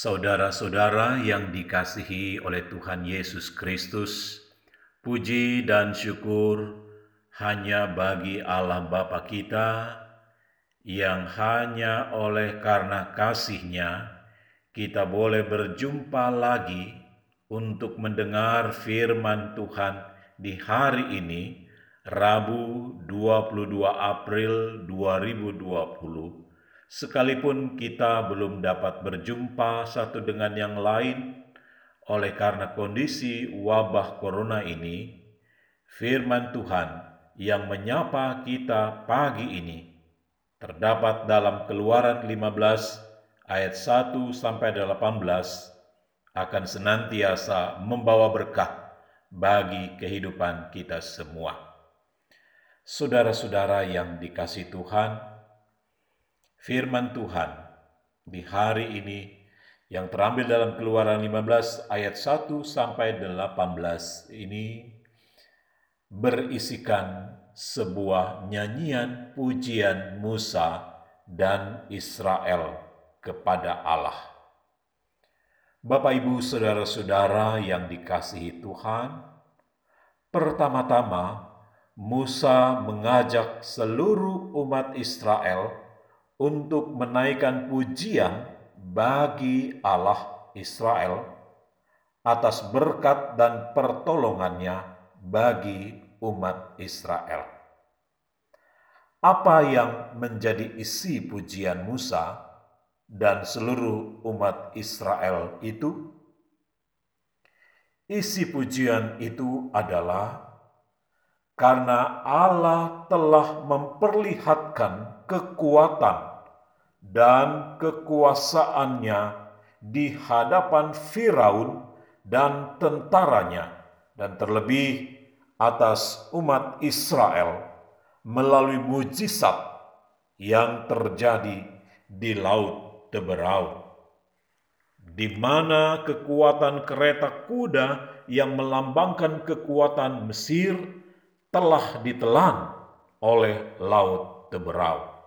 Saudara-saudara yang dikasihi oleh Tuhan Yesus Kristus, puji dan syukur hanya bagi Allah Bapa kita yang hanya oleh karena kasihnya kita boleh berjumpa lagi untuk mendengar firman Tuhan di hari ini, Rabu 22 April 2020 sekalipun kita belum dapat berjumpa satu dengan yang lain oleh karena kondisi wabah corona ini, firman Tuhan yang menyapa kita pagi ini terdapat dalam Keluaran 15 ayat 1 sampai 18 akan senantiasa membawa berkah bagi kehidupan kita semua. Saudara-saudara yang dikasih Tuhan, firman Tuhan di hari ini yang terambil dalam Keluaran 15 ayat 1 sampai 18 ini berisikan sebuah nyanyian pujian Musa dan Israel kepada Allah. Bapak, ibu, saudara-saudara yang dikasihi Tuhan, pertama-tama Musa mengajak seluruh umat Israel untuk menaikkan pujian bagi Allah Israel atas berkat dan pertolongannya bagi umat Israel. Apa yang menjadi isi pujian Musa dan seluruh umat Israel itu? Isi pujian itu adalah karena Allah telah memperlihatkan kekuatan dan kekuasaannya di hadapan Firaun dan tentaranya, dan terlebih atas umat Israel melalui mujizat yang terjadi di Laut Teberau, di mana kekuatan kereta kuda yang melambangkan kekuatan Mesir telah ditelan oleh Laut Teberau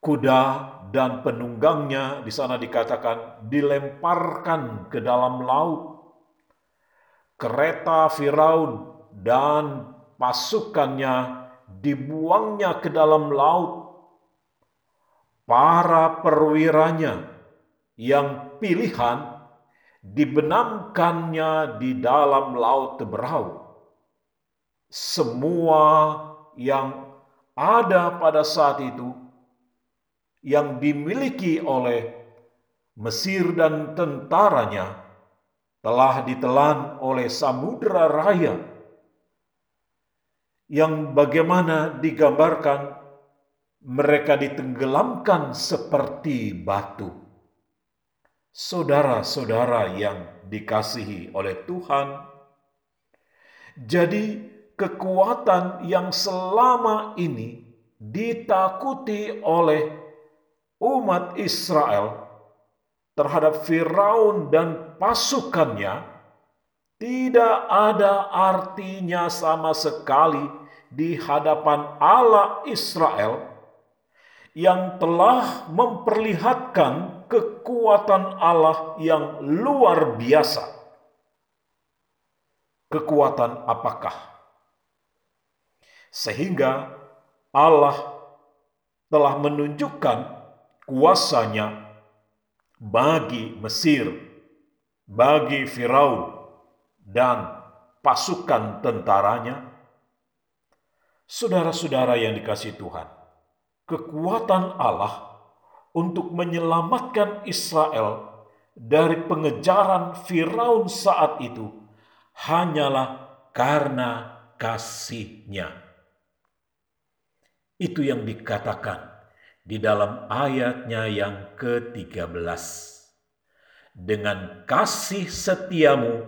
kuda dan penunggangnya di sana dikatakan dilemparkan ke dalam laut. Kereta Firaun dan pasukannya dibuangnya ke dalam laut. Para perwiranya yang pilihan dibenamkannya di dalam laut Teberau. Semua yang ada pada saat itu yang dimiliki oleh Mesir dan tentaranya telah ditelan oleh samudera raya yang bagaimana digambarkan mereka ditenggelamkan seperti batu. Saudara-saudara yang dikasihi oleh Tuhan, jadi kekuatan yang selama ini ditakuti oleh umat Israel terhadap Firaun dan pasukannya tidak ada artinya sama sekali di hadapan Allah Israel yang telah memperlihatkan kekuatan Allah yang luar biasa. Kekuatan apakah? Sehingga Allah telah menunjukkan kuasanya bagi Mesir, bagi Firaun, dan pasukan tentaranya. Saudara-saudara yang dikasih Tuhan, kekuatan Allah untuk menyelamatkan Israel dari pengejaran Firaun saat itu hanyalah karena kasihnya. Itu yang dikatakan di dalam ayatnya yang ke-13. Dengan kasih setiamu,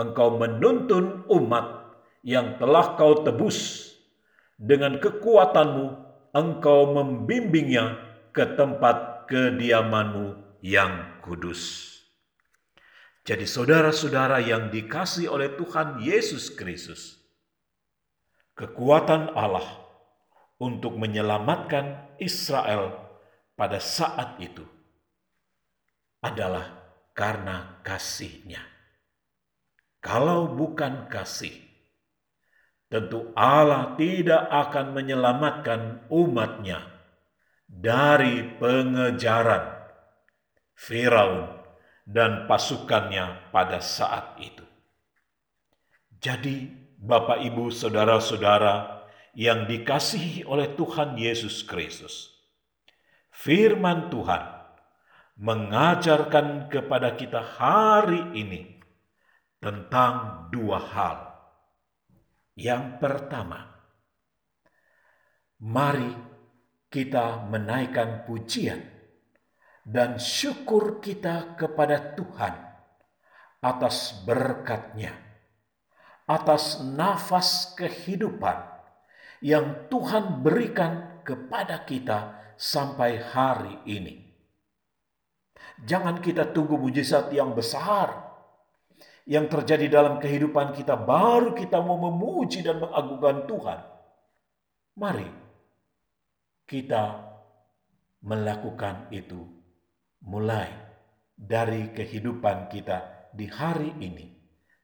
engkau menuntun umat yang telah kau tebus. Dengan kekuatanmu, engkau membimbingnya ke tempat kediamanmu yang kudus. Jadi saudara-saudara yang dikasih oleh Tuhan Yesus Kristus, kekuatan Allah untuk menyelamatkan Israel pada saat itu. adalah karena kasihnya. Kalau bukan kasih, tentu Allah tidak akan menyelamatkan umatnya dari pengejaran Firaun dan pasukannya pada saat itu. Jadi, Bapak, Ibu, saudara-saudara yang dikasihi oleh Tuhan Yesus Kristus, firman Tuhan mengajarkan kepada kita hari ini tentang dua hal. Yang pertama, mari kita menaikkan pujian dan syukur kita kepada Tuhan atas berkatnya, atas nafas kehidupan yang Tuhan berikan kepada kita sampai hari ini. Jangan kita tunggu mujizat yang besar yang terjadi dalam kehidupan kita, baru kita mau memuji dan mengagungkan Tuhan. Mari kita melakukan itu mulai dari kehidupan kita di hari ini,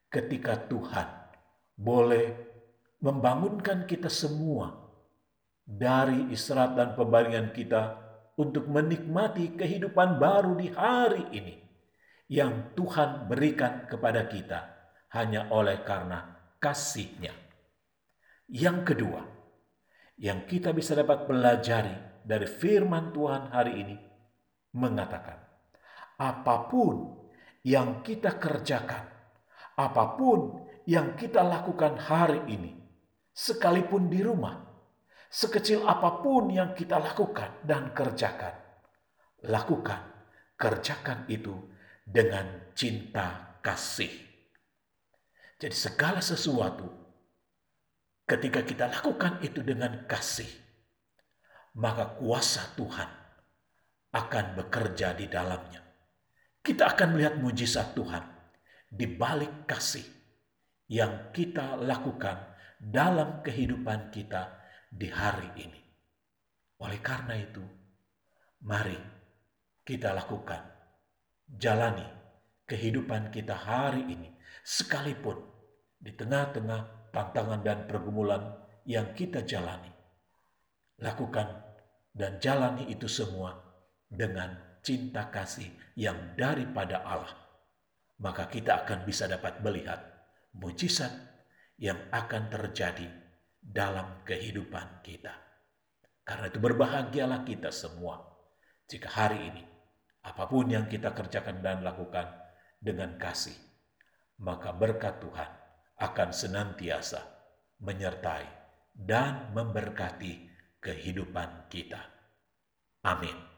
ketika Tuhan boleh membangunkan kita semua dari istirahat dan pembaringan kita untuk menikmati kehidupan baru di hari ini yang Tuhan berikan kepada kita hanya oleh karena kasihnya. Yang kedua, yang kita bisa dapat pelajari dari firman Tuhan hari ini mengatakan, apa pun yang kita kerjakan, apa pun yang kita lakukan hari ini, sekalipun di rumah, sekecil apa pun yang kita lakukan dan kerjakan, lakukan, kerjakan itu dengan cinta kasih. Jadi segala sesuatu ketika kita lakukan itu dengan kasih, maka kuasa Tuhan akan bekerja di dalamnya. Kita akan melihat mujizat Tuhan di balik kasih yang kita lakukan dalam kehidupan kita di hari ini. Oleh karena itu, mari kita lakukan jalani kehidupan kita hari ini, sekalipun di tengah-tengah tantangan dan pergumulan yang kita jalani. Lakukan dan jalani itu semua dengan cinta kasih yang daripada Allah. Maka kita akan bisa dapat melihat mujizat yang akan terjadi dalam kehidupan kita. Karena itu berbahagialah kita semua jika hari ini apa pun yang kita kerjakan dan lakukan dengan kasih, maka berkat Tuhan akan senantiasa menyertai dan memberkati kehidupan kita. Amin.